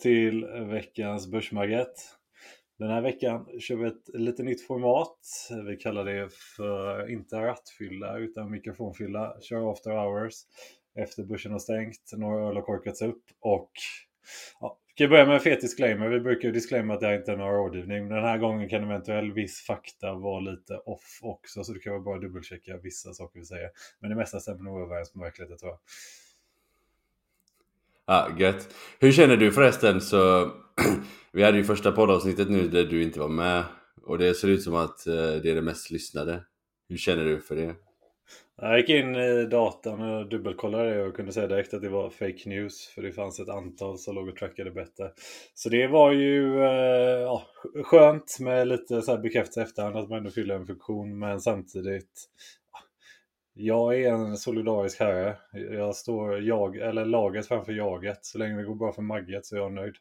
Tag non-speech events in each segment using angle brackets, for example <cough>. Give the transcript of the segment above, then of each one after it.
Till veckans Börsmagget. Den här veckan kör vi ett lite nytt format. Vi kallar det för inte rattfylla utan mikrofonfylla. Kör after hours efter börsen har stängt, några öl har korkats upp och ja, vi kan börja med en fet disclaimer. Vi brukar ju disclaima att det här inte är någon rådgivning. Den här gången kan eventuellt viss fakta vara lite off också så det kan vara bra att dubbelchecka vissa saker vi säger. Men det mesta stämmer nog överens med verkligheten tror jag. Ja, gött. Hur känner du förresten så... <clears throat> vi hade ju första poddavsnittet nu där du inte var med. Och det ser ut som att eh, det är det mest lyssnade. Hur känner du för det? Jag gick in i datan och dubbelkollade det och kunde säga direkt att det var fake news. För det fanns ett antal som låg och trackade bättre. Så det var ju eh, ja, skönt med lite så här bekräftelse efterhand att man ändå fyller en funktion. Men samtidigt jag är en solidarisk herre. Jag står jag, eller laget framför jaget. Så länge det går bra för Magget så är jag nöjd.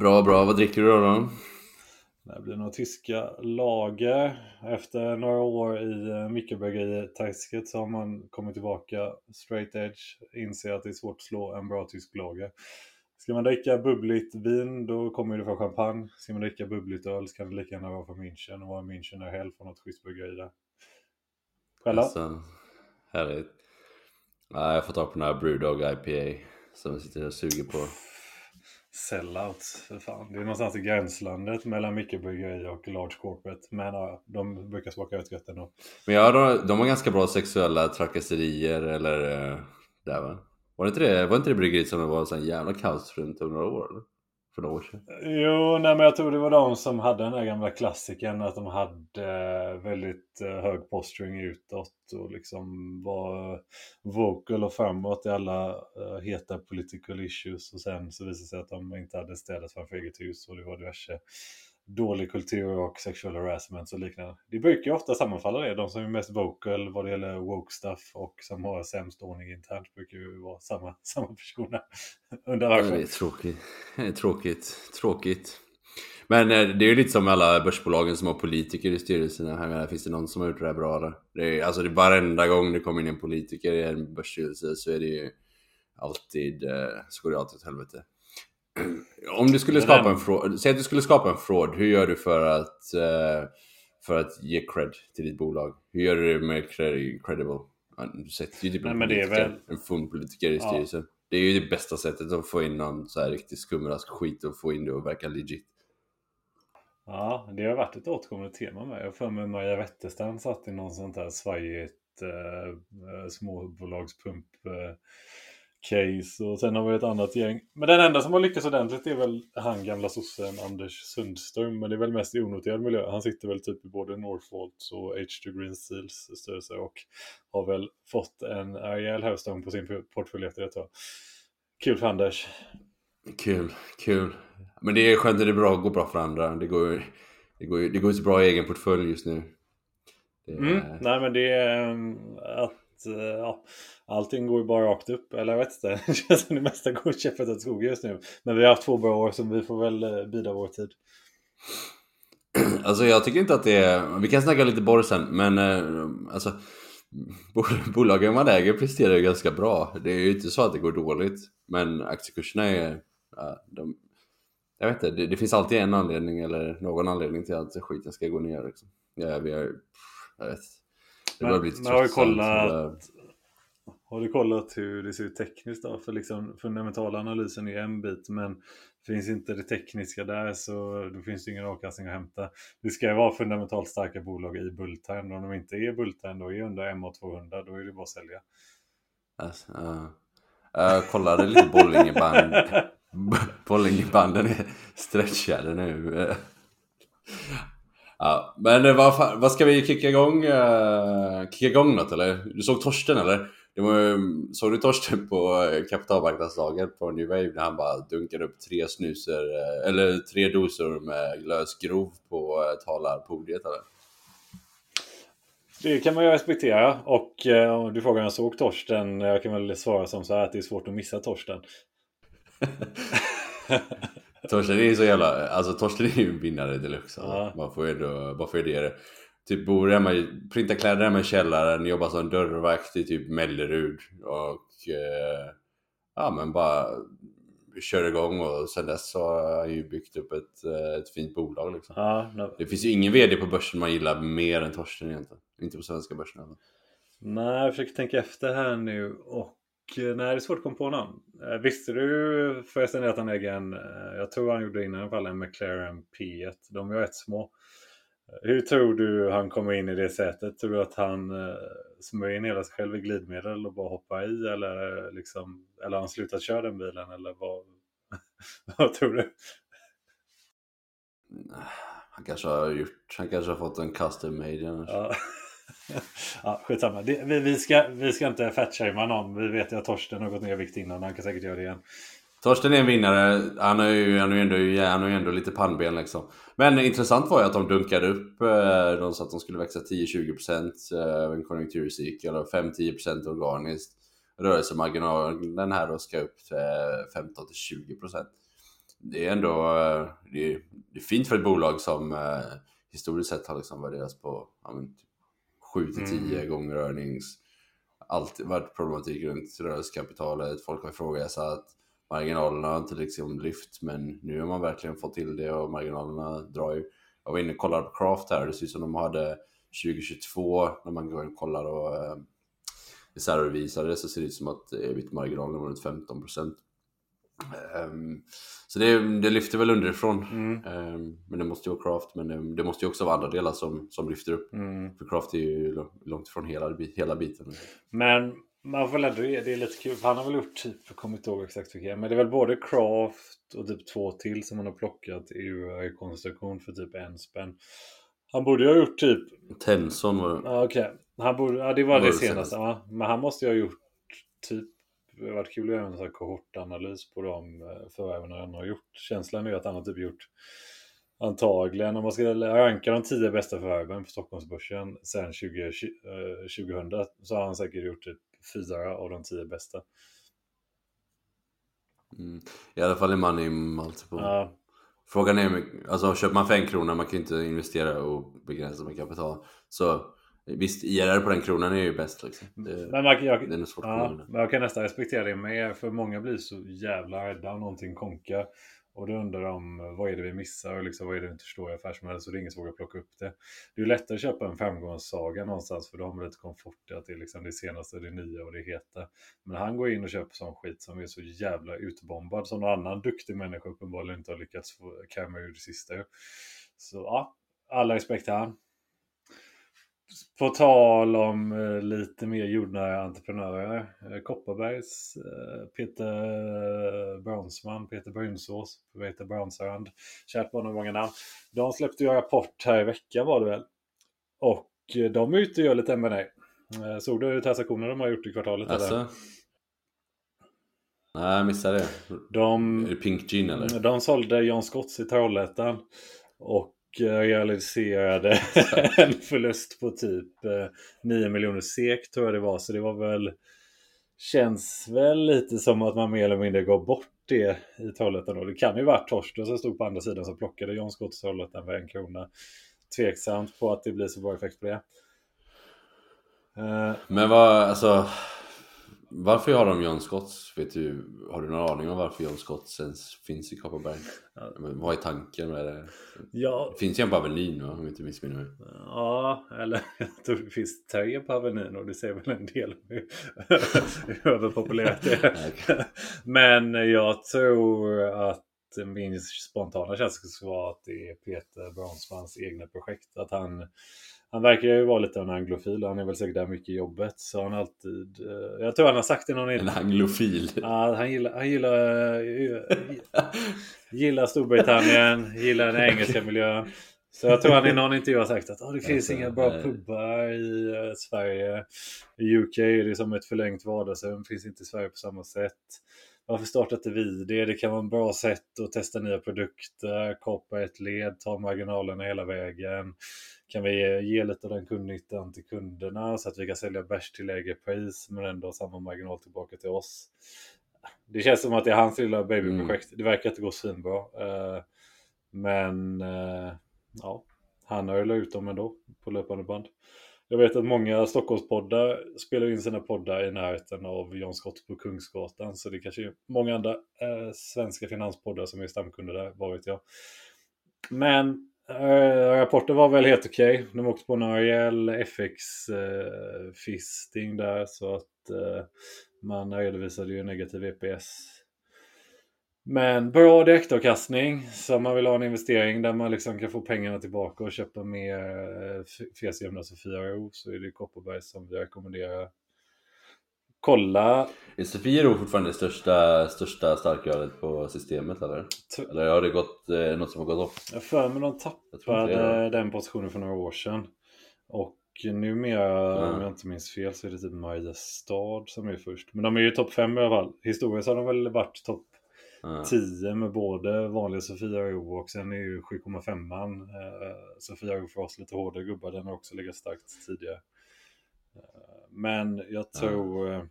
Bra, bra. Vad dricker du då? då? Det blir några tyska lager. Efter några år i eh, mikrobryggeri-träsket så har man kommit tillbaka straight edge. Inser att det är svårt att slå en bra tysk lager. Ska man dricka bubbligt vin då kommer det från champagne. Ska man dricka bubbligt öl så kan det lika gärna vara från München. Och vara München är helg från något schysst bryggeri där. Själva? Alltså, härligt. Ja, jag får ta på den här Brewdog IPA som jag sitter och suger på. Sellouts, för fan. Det är någonstans i gränslandet mellan mikrobryggeri och large corporate. Men ja, de brukar smaka rätt gött ändå. Men ja, de, de har ganska bra sexuella trakasserier eller eh, där va? Var det inte det, var inte det bryggeriet som det var en sån jävla kaos runt om några år? Eller? För några år sedan? Jo, nej men jag tror det var de som hade den där gamla klassikern att de hade eh, väldigt eh, hög posturing utåt och liksom var vocal och framåt i alla eh, heta political issues och sen så visade det sig att de inte hade städat framför eget hus och det var diverse dålig kultur och sexual harassment och liknande. Det brukar ju ofta sammanfalla det. De som är mest vocal vad det gäller woke stuff och som har sämst ordning internt brukar ju vara samma, <laughs> samma personer. Undrar varför. Det är tråkigt. Det är tråkigt. Tråkigt. Men eh, det är ju lite som alla börsbolagen som har politiker i styrelserna. Här menar, finns det någon som har gjort det här bra? Det är, alltså det är varenda gång det kommer in en politiker i en börsstyrelse så är det ju alltid, eh, så går det alltid åt helvete. <clears throat> Om du skulle skapa en fraud, säg att du skulle skapa en fraud, hur gör du för att, eh, för att ge cred till ditt bolag? Hur gör du det mer credible? Du sätter ju typ en, Nej, det är väl- en fundpolitiker i Ja. styrelsen. Det är ju det bästa sättet att få in någon så här riktigt skumrask skit och få in det och verka legit. Ja, det har varit ett återkommande tema med. Jag för mig Maja Wetterstrand satt i någon sånt där svajigt eh, eh, småbolagspump eh, case och sen har vi ett annat gäng. Men den enda som har lyckats ordentligt är väl han gamla sossen Anders Sundström. Men det är väl mest i onoterad miljö. Han sitter väl typ i både Northvolt och H2 Green Steels styrelse och har väl fått en rejäl hävstång på sin portfölj efter det. Kul för Anders. Kul, kul. Men det är skönt att det är bra, går bra för andra. Det går, det går, det går så bra i egen portfölj just nu. Det, mm, nej men det är um, att eh, ja, allting går ju bara rakt upp. Eller jag vet inte. <laughs> Det känns som det mesta går käpprätt åt skogen just nu. Men vi har haft två bra år så vi får väl eh, bida vår tid. <clears throat> Alltså jag tycker inte att det är... Vi kan snacka lite borr sen men eh, alltså <laughs> bolagen man äger presterar ju ganska bra. Det är ju inte så att det går dåligt. Men aktiekurserna är... Ja, de, jag vet inte, det, det, finns alltid en anledning eller någon anledning till att skiten ska gå ner. Liksom. Ja, vi har, jag vet. Det men, men har, du kollat, har du kollat hur det ser ut tekniskt då? För liksom fundamentala analysen är en bit men finns inte det tekniska där så då finns det ingen avkastning att hämta. Det ska ju vara fundamentalt starka bolag i bulltime. Om de inte är bulltime då är under MA200 då är det bara att sälja. Alltså, uh, jag kollade lite bowlingband. <laughs> bowlingbanden är stretchade nu. Ja, men vad, vad ska vi kicka igång? Uh, kicka igång något eller? Du såg Torsten eller? Det var, såg du Torsten på eh, kapitalmarknadsdagen på New Wave när han bara dunkade upp tre snusor eh, eller tre doser med lös grov på talarpodiet eller? Det kan man ju respektera och eh, du frågar om jag såg Torsten. Jag kan väl svara som så här att det är svårt att missa Torsten. <laughs> Torsten är ju så jävla, alltså Torsten är ju en vinnare deluxe. Alltså. Ja. Man får ju ändå, man får ju det. Typ bor hemma, printar kläder hemma i källaren, jobbar som dörrvakt i typ Mellerud och eh, ja men bara kör igång och sen dess så har jag ju byggt upp ett, eh, ett fint bolag liksom. Ja, no. Det finns ju ingen VD på börsen man gillar mer än Torsten egentligen. Inte på svenska börsen heller. Nej, jag försöker tänka efter här nu och nej, det är svårt att komma på någon. Eh, visste du förresten att han äger en, jag tror han gjorde innan i alla fall, en McLaren P1. De är ju rätt små. Hur tror du han kommer in i det sättet? Tror du att han eh, smörjer in hela sig själv i glidmedel och bara hoppar i? Eller, liksom, eller har han slutat köra den bilen? Eller vad, <laughs> vad tror du? Han kanske har gjort, han kanske har fått en custom made annars. Ja ja, skitsamma. Det, vi, vi, ska, vi ska inte fatshamea någon. Vi vet ju att Torsten har gått ner i vikt innan. Han kan säkert göra det igen. Torsten är en vinnare. Han har ju, han är ju ändå, han är ju ändå lite pannben liksom. Men intressant var ju att de dunkade upp. Eh, de sa att de skulle växa 10-20% eh, en konjunkturcykel eller 5-10% organiskt. Rörelsemarginalen här då ska upp 15-20%. Eh, det är ändå det är, det är fint för ett bolag som historiskt sett har liksom värderats på ja, 7-10 mm. gånger earnings. Alltid varit problematik runt rörelsekapitalet. Folk har ifrågasatt marginalerna har inte liksom lyft men nu har man verkligen fått till det och marginalerna drar ju. Jag var inne och kollade på Craft här, det ser ut som de hade 2022 när man går och kollar och eh, reservrevisade så ser det ut som att ebit-marginalen var runt 15 procent. Um, så det, det, lyfter väl underifrån. Mm. Um, men det måste ju vara Craft, men det, det, måste ju också vara andra delar som, som lyfter upp. Mm. För Craft är ju långt ifrån hela, hela biten. Men man får ändå ge det är lite kul. Han har väl gjort typ, jag kommer inte ihåg exakt vilka, men det är väl både Craft och typ två till som han har plockat i UAE-konstruktion för typ en spänn. Han borde ju ha gjort typ... Tenson var det. Ja, okej. Okay. ja, det var, det, det senaste. Ja, men han måste ju ha gjort typ... Det har varit kul att göra en sån här kohortanalys på de eh, förvärven han har gjort. Känslan är ju att han har typ gjort antagligen, om man ska ranka de tio bästa förvärven på Stockholmsbörsen sen 20, 2000 så har han säkert gjort typ fyra av de tio bästa. Mm. I alla fall i money multiple. Ja. Frågan är, alltså köper man för en krona, man kan ju inte investera och begränsa med kapital. Så visst, IRR på den kronan är ju bäst liksom. Det, men man, jag, det är svårt ja, men jag kan nästan respektera det mer, för många blir så jävla rädda om någonting konkar. Och då undrar de vad är det vi missar och liksom, vad är det vi inte förstår i affärsmodellen så det är ingen som vågar plocka upp det. Det är lättare att köpa en framgångssaga någonstans för då har man lite komfort i att det är liksom det senaste, det nya och det heta. Men han går in och köper sån skit som är så jävla utbombad som någon annan duktig människa uppenbarligen inte har lyckats få kamma ur det sista. Så ja, alla respekt till han. På tal om eh, lite mer jordnära entreprenörer. Eh, Kopparbergs eh, Peter Braunsman, Peter Brunsås, Peter Braunsarand. Kärt barn har många namn. De släppte ju en rapport här i veckan var det väl. Och de är ute och gör lite M&A. Såg du transaktioner de har gjort i kvartalet? eller? Alltså? Nej, jag missade det. De, Är det Pink Gin eller? de sålde John Scotts i Trollhättan och realiserade <laughs> en förlust på typ eh, 9 miljoner SEK tror jag det var. Så det var väl Känns väl lite som att man mer eller mindre går bort det i Trollhättan. Det kan ju varit Torsten som stod på andra sidan som plockade John Scotts Trollhättan för en krona. Tveksamt på att det blir så bra effekt på det. Eh, Men vad, alltså... Varför har de John Scotts? Vet du, har du någon aning om varför John Scotts ens finns i Kopparberg? Men vad är tanken med det? ja, Det finns ju en på Avenyn? Om jag inte missminner mig. Ja, eller <laughs> jag tror det finns tre på Avenyn och det säger väl en del hur hur överpopulärt det är. Men jag tror att min spontana känsla skulle vara att det är Peter Braunsmans egna projekt. Att han, han verkar ju vara lite av en anglofil. Han är väl säkert där mycket i jobbet. Så han alltid... eh, Jag tror han har sagt det någon En anglofil. Ja, han gillar, han gillar, gillar Storbritannien, gillar den engelska miljön. Så jag tror han i någon intervju har sagt att "Åh, det finns Alltså, inga bra nej. pubbar i eh, Sverige. I UK är det som ett förlängt vardagsrum, finns inte i Sverige på samma sätt. Varför startar inte vi det? Det kan vara en bra sätt att testa nya produkter, kapa ett led, ta marginalerna hela vägen. Kan vi ge, ge lite av den kundnyttan till kunderna så att vi kan sälja bärs till lägre pris men ändå ha samma marginal tillbaka till oss. Det känns som att det är hans lilla babyprojekt. Det verkar inte gå svinbra. Eh, Men eh, ja, han har ju ut dem ändå på löpande band. Jag vet att många Stockholmspoddar spelar in sina poddar i närheten av John Scott på Kungsgatan. Så det kanske är många andra eh, svenska finanspoddar som är stamkunder där, vad vet jag. Men eh, rapporten var väl helt okej. De åkte på en rejäl FX-fisting eh, där så att eh, man redovisade ju negativ EPS. Men bra direktavkastning. Så om man vill ha en investering där man liksom kan få pengarna tillbaka och köpa mer eh, FES-jämna Sofiaro så är det Kopparberg som vi rekommenderar. Kolla. Är Sofiero fortfarande det största, största starkölet på systemet eller? T- Eller har det gått eh, något som har gått upp? Jag för mig de tappade den positionen för några år sedan. Och numera, Ja. om jag inte minns fel, så är det typ Mariestad som är först. Men de är ju topp 5 i alla fall. Historiskt har de väl varit topp Ja. 10 med både vanliga Sofia Ro och sen är ju 7,5an eh, Sofia Ro för oss lite hårdare gubbar. Den har också legat starkt tidigare. Eh, men jag tror eh,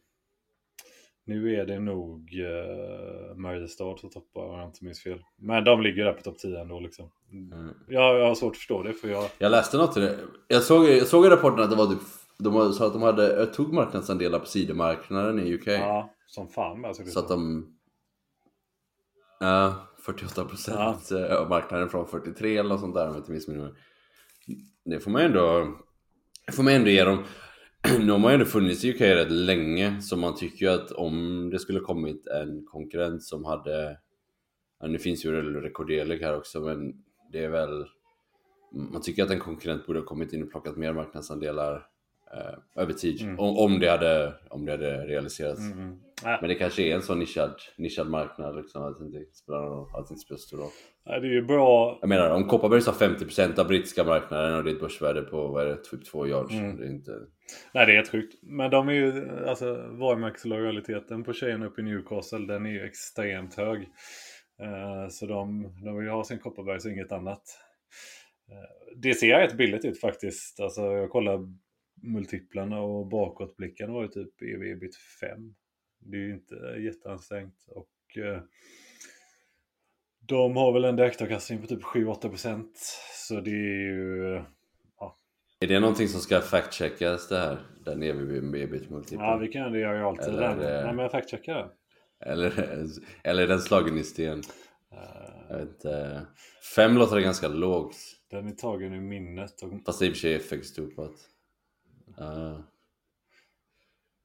nu är det nog eh, Mariestad som toppar om jag inte minns fel. Men de ligger där på topp 10 ändå liksom. Mm. Jag, jag har svårt att förstå det för jag... Jag läste något i det. Jag såg, jag såg i rapporten att det var typ, de sa att de hade, tog marknadsandelar på sidomarknaden i UK. Ja, som fan alltså. Så att de... Ja, 48 procent av marknaden från 43 eller något sånt där om jag inte missminner mig. Det får man ändå... Får man ändå ge dem. <clears throat> Nu har man ju ändå funnits i UK rätt länge så man tycker ju att om det skulle kommit en konkurrent som hade... Ja, nu finns ju rekorderlig här också men det är väl... Man tycker att en konkurrent borde ha kommit in och plockat mer marknadsandelar eh, över tid. Om, om, det hade, om det hade realiserats. Mm. Nej, Men det kanske är en sån nischad, nischad marknad liksom, att det inte spelar någon att det inte spelar stor roll. nej, det är ju bra. Jag menar, om Kopparberg har 50% av brittiska marknaden och det är ett börsvärde på, vad är det, typ 2 yards. Mm. Det är inte... Nej, det är helt sjukt. Men de är ju, alltså varumärkeslojaliteten på tjejerna uppe i Newcastle, den är ju extremt hög. Eh, så de, de vill ju ha sin Kopparberg så inget annat. Eh, det ser rätt billigt ut faktiskt. Alltså jag kollar multiplarna och bakåtblicken var ju typ ev ebit 5. Det är ju inte jätteansträngt. Och eh, de har väl en direktavkastning på typ 7-8%. Så det är ju... Är det någonting som ska fact-checkas det här? Den EVB ebit multipel? Ja, vi kan det i realtid. Eller är det- Nej, men jag fact-checkar det. Eller, <laughs> eller är den slagen i sten? Eh, Jag vet inte. Fem låter det ganska lågt. Den är tagen ur minnet och Fast det är i och för sig FX-dopat. Uh,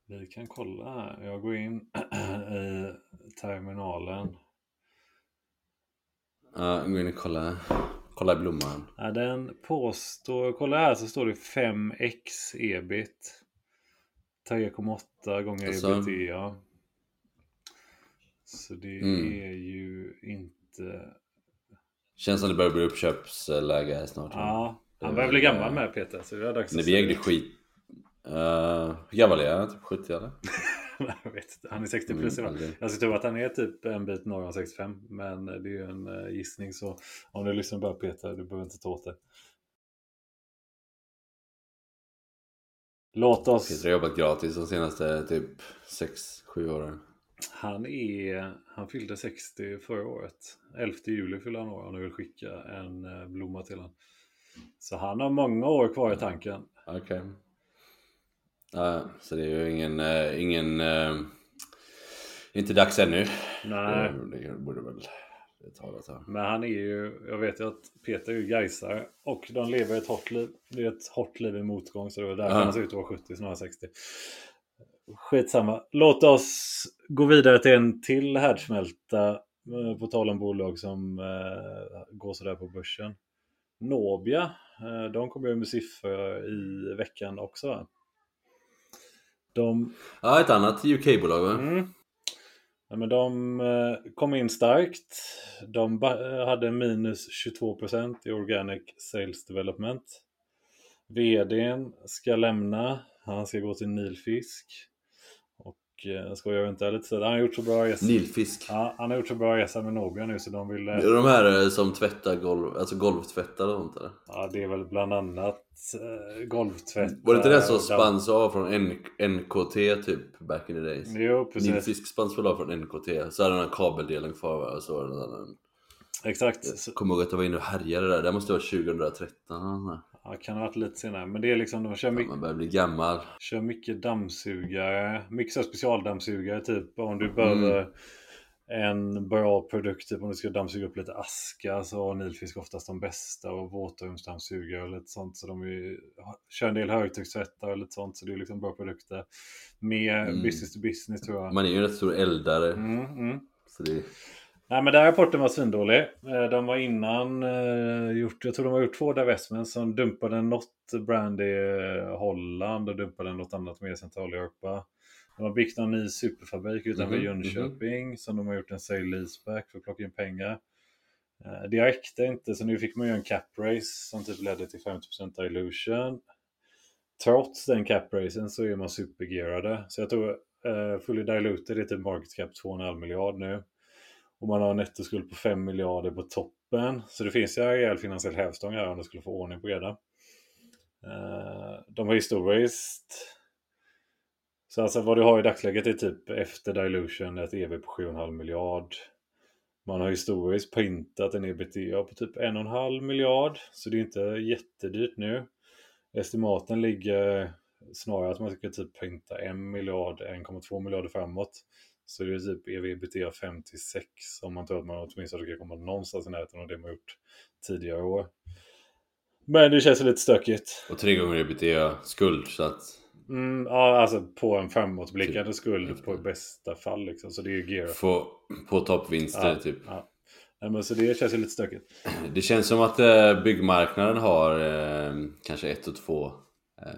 vi kan kolla här. Jag går in <clears throat> i terminalen. Ja, gå in och kolla. Kolla i blomman. Ja, den påstår, kolla här så står det 5x ebit. 3,8 gånger Alltså- ebitda. Så det Mm. är ju inte... Känns som det börjar bli uppköpsläge här snart. Ja, han börjar bli gammal med Peter. Så det är dags att vi se. ägde skit... Uh, hur gammal är han? Typ 70 eller? <laughs> Jag vet inte. Han är 60 plus Mm, idag. aldrig. Jag tror att han är typ en bit norr om 65. Men det är ju en eh, gissning så om du lyssnar bara Peter, du behöver inte ta åt det. Låt oss... Peter har jobbat gratis de senaste typ 6-7 åren. Han är... Han fyllde 60 förra året. 11 juli fyllde han år om du vill skicka en eh, blomma till honom. Så han har många år kvar i tanken. Okej. Ja, så det är ju ingen... eh, ingen eh, inte dags ännu. Nej. Det, borde väl ett tag. Men han är ju, jag vet ju att Peter är ju gaisare och de lever ett hårt liv. Det är ett hårt liv i motgång så det var därför Ja. han ser ut att vara 70 snarare 60. Skitsamma. Låt oss gå vidare till en till härdsmälta. eh, På tal om bolag som eh, går sådär på börsen. Nobia, eh, de kommer ju med siffror i veckan också. va? De Ja, ett annat UK-bolag va? Mm. Ja, men de eh, kom in starkt. De hade minus 22% i Organic Sales Development. VDn ska lämna. Han ska gå till Nilfisk. Och eh, ska jag inte lite så Han har gjort så bra resa. Nilfisk. Ja, han har gjort så bra resa med Nobia nu så de vill... eh, de här eh, som tvättar golv, alltså golvtvättar och sånt eller? Ja, det är väl bland annat eh, golvtvätt. Var det inte det som spanns av från N- NKT typ back in the days? Jo, precis. Nilfisk spanns väl av från NKT, så hade den här kabeldelen kvar va? och så var det den där. Exakt. Jag kommer ihåg att jag var inne och härjade där, det måste vara 2013 eller nåt Ja, kan ha varit lite senare. Men det är liksom, de kör mycket... Man börjar bli gammal. Kör mycket dammsugare, mycket specialdammsugare typ om du behöver en bra produkt, typ om du ska dammsuga upp lite aska så har Nilfisk oftast de bästa och våtrumsdammsugare och lite sånt. Så de är, kör en del högtryckstvättar och lite sånt så det är liksom bra produkter. Mer Mm. business to business tror jag. Man är ju en rätt stor eldare. Mm, mm. Så det, Nej men den här rapporten var svindålig. Eh, De var innan eh, gjort, jag tror de har gjort två divestments som dumpade något brand i eh, Holland och dumpade något annat mer i Centraleuropa. De har byggt en ny superfabrik utanför Mhm, Jönköping som de har gjort en sale leaseback för att plocka in pengar. Eh, Det räckte inte så nu fick man ju en cap raise som typ ledde till 50% dilution. Trots den cap raisen så är man supergearade. Så jag tror uh, fully diluted är typ market cap 2,5 miljard nu. Och man har en nettoskuld på 5 miljarder på toppen. Så det finns ju en rejäl finansiell hävstång här om du skulle få ordning på det. Eh, de har historiskt... Så alltså vad du har i dagsläget är typ efter dilution ett EV på 7,5 miljard. Man har historiskt printat en ebitda på typ 1,5 miljard. Så det är inte jättedyrt nu. Estimaten ligger snarare att man ska typ printa 1 miljard, 1,2 miljarder framåt. Så det är typ ev ebitda 56 om man tror att man åtminstone ska komma någonstans i närheten av det man gjort tidigare år. Men det känns lite stökigt. och tre gånger ebitda skuld så att... Mm, ja, alltså på en framåtblickande Typ. skuld på bästa fall liksom. Så det är ju gear. Få på toppvinster Ja, typ. ja. Nej, men så det känns ju lite stökigt. Det känns som att eh, byggmarknaden har eh, kanske ett och två eh,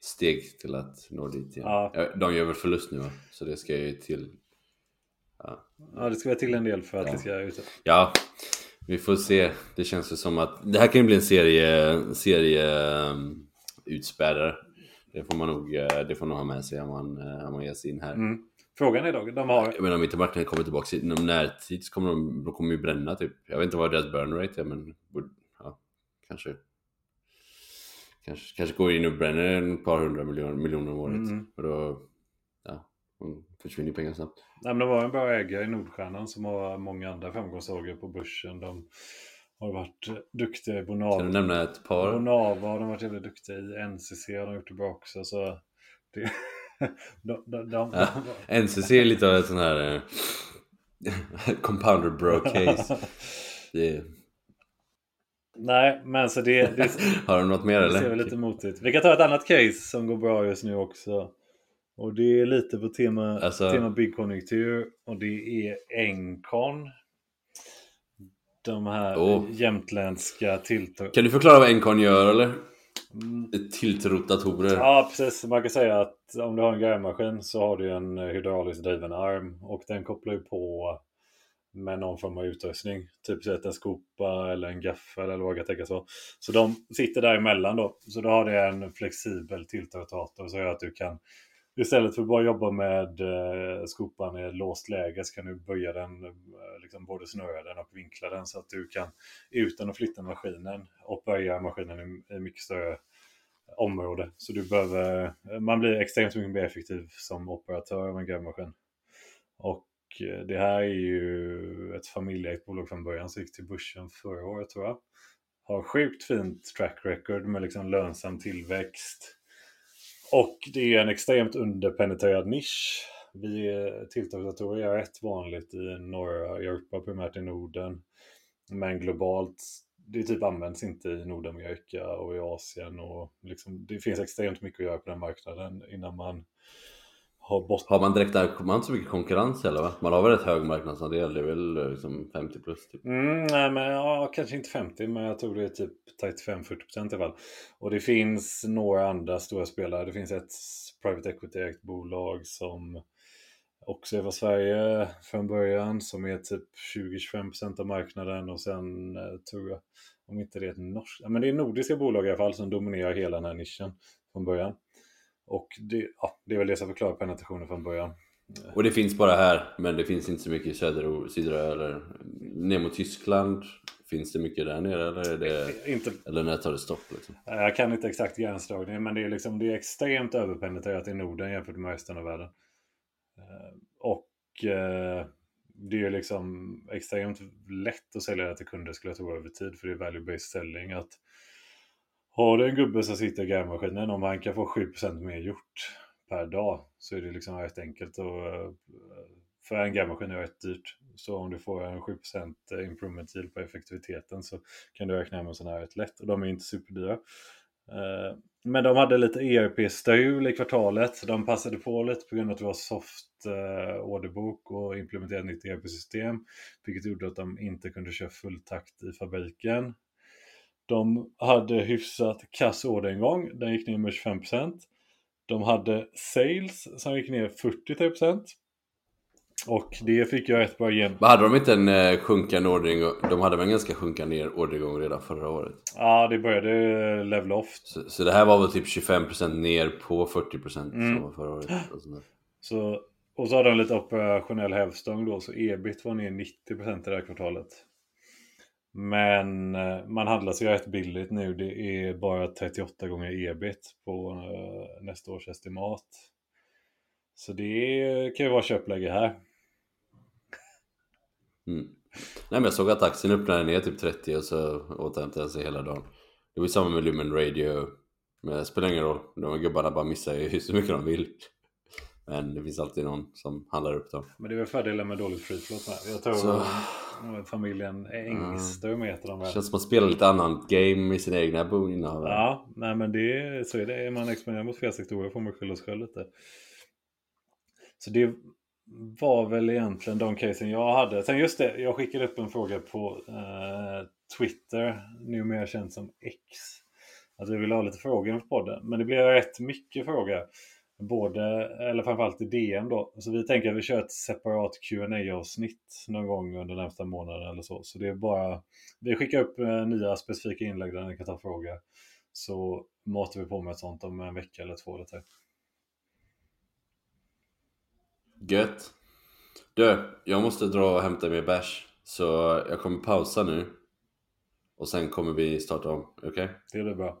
steg till att nå dit igen. Ja, De gör väl förlust nu va? Så det ska ju till... Ja, det ska vara till en del för att Ja. det ska ut. Ja, vi får se. Det känns ju som att det här kan ju bli en serie, serie um, utspädare. Det får man nog, eh, det får nog ha med sig om man, eh, om man ger sig in här. Mm. Frågan är dock, de har... Jag menar om inte marknaden kommer tillbaka inom närtid så kommer de, de kommer ju bränna typ. Jag vet inte vad deras burn rate är men ja, kanske. Kanske, kanske går in och bränner ett par hundra miljoner, miljoner om året. Mm. Och då de försvinner pengar snabbt. Nej, men de var en bra ägare i Nordstjärnan som har många andra framgångssagor på börsen. De har varit duktiga i Kan du Bonava. nämna ett par? Bonava har de varit jävligt duktiga i. NCC har de gjort det bra också. Så det, <laughs> de, de, de, Ja, NCC är lite av ett sån här eh, <laughs> compounder bro case. <laughs> Det, Nej, men så det, det, har de något mer det eller? ser väl lite motigt. Vi kan ta ett annat case som går bra just nu också. Och det är lite på tema, Alltså- tema byggkonjunktur. Och det är Encon. De här Åh. jämtländska tilltag... Kan du förklara vad Encon gör eller? Tilltrotatorer. Ja, precis. Man kan säga att om du har en grävmaskin så har du en hydrauliskt driven arm och den kopplar ju på med någon form av utrustning. Typ så att en skopa eller en gaffel eller vad kan tänkas vara. Så de sitter däremellan då. Så då har det en flexibel tilltrotator så gör att du kan Istället för att bara jobba med eh, skopan i låst läge så kan du böja den, eh, liksom både snöra den och vinkla den så att du kan utan att flytta maskinen och böja maskinen i, i mycket större område. Så du behöver, eh, man blir extremt mycket mer effektiv som operatör av en grävmaskin. Och eh, det här är ju ett familjeägt bolag från början som gick till börsen förra året tror jag. Har sjukt fint track record med liksom lönsam tillväxt. Och det är en extremt underpenetrerad nisch. Vi tilltagsdatorer är rätt vanligt i norra Europa, primärt i Norden. Men globalt, det typ används inte i Nordamerika och i Asien. Och liksom, det finns extremt mycket att göra på den marknaden innan man har bort... Har man direkt där, man har inte så mycket konkurrens heller va? Man har väl rätt hög marknadsandel, det är väl liksom 50 plus typ. Mm, nej, men ja, kanske inte 50, men jag tror det är typ 35-40% i alla fall. Och det finns några andra stora spelare. Det finns ett private equity-ägt bolag som också är från Sverige från början, som är typ 20-25% av marknaden och sen eh, tror jag, om inte det är ett norskt, men det är nordiska bolag i alla fall som dominerar hela den här nischen från början. Och det, ja, det är väl det som förklarar penetrationen från början. Och det finns bara här, men det finns inte så mycket i söder och södra eller ner mot Tyskland. Finns det mycket där nere eller, är det, Inte, eller när tar det stopp? Liksom? jag kan inte exakt gränsdragningen, men det är, liksom, det är extremt överpenetrerat i Norden jämfört med resten av världen. Eh, Och eh, det är liksom extremt lätt att sälja det till kunder skulle jag tro över tid, för det är value-based selling. Att har du en gubbe som sitter i grävmaskinen, om han kan få 7% mer gjort per dag så är det liksom rätt enkelt. Och, eh, för en grävmaskin är det rätt dyrt. Så om du får en 7% eh, improvement yield på effektiviteten så kan du räkna hem en sån här rätt lätt. Och de är inte superdyra. Eh, men de hade lite ERP-strul i kvartalet. De passade på lite på grund av att det var soft orderbok och implementerade nytt ERP-system. Vilket gjorde att de inte kunde köra full takt i fabriken. De hade hyfsat kass orderingång. Den gick ner med 25%. De hade sales som gick ner 43%. Och det fick jag rätt bra igen. Men hade de inte en eh, sjunkande orderingång? De hade väl en ganska sjunkande orderingång redan förra året? Ja, det började level off. Så, så det här var väl typ 25% ner på 40% Mm. som var förra året? och <gasps> där. Så, och så hade de lite operationell hävstång då, så ebit var ner 90% i det här kvartalet. Men eh, man handlar sig rätt billigt nu. Det är bara 38 gånger ebit på eh, nästa års estimat. Så det kan ju vara köpläge här. Mm. Nej men jag såg att aktien öppnade ner typ 30 och så återhämtade den sig hela dagen. Det var ju samma med Lumen Radio. Men det spelar ingen roll. De gubbarna bara missar ju <laughs> så mycket de vill. Men det finns alltid någon som handlar upp dem. Men det är väl fördelen med dåligt free float med. Jag tror Så- familjen Engström heter de väl. Känns som att man spelar lite annan game i sina egna boinnehav. Ja, nej men det, så är det. Är man exponerad mot fel sektorer får man skylla sig själv lite. Så det var väl egentligen de casen jag hade. Sen just det, jag skickade upp en fråga på eh, Twitter, numera känt som X. Att vi ville ha lite frågor på podden. Men det blev rätt mycket frågor. Både, eller framförallt i DM då. Så vi tänker att vi kör ett separat qa avsnitt någon gång under nästa månad eller så. Så det är bara, vi skickar upp eh, nya specifika inlägg där ni kan ta frågor. Så matar vi på med ett sånt om en vecka eller två eller tre. Gött. Du, jag måste dra och hämta mer bärs. Så jag kommer pausa nu. Och sen kommer vi starta om, okej? Det blir bra.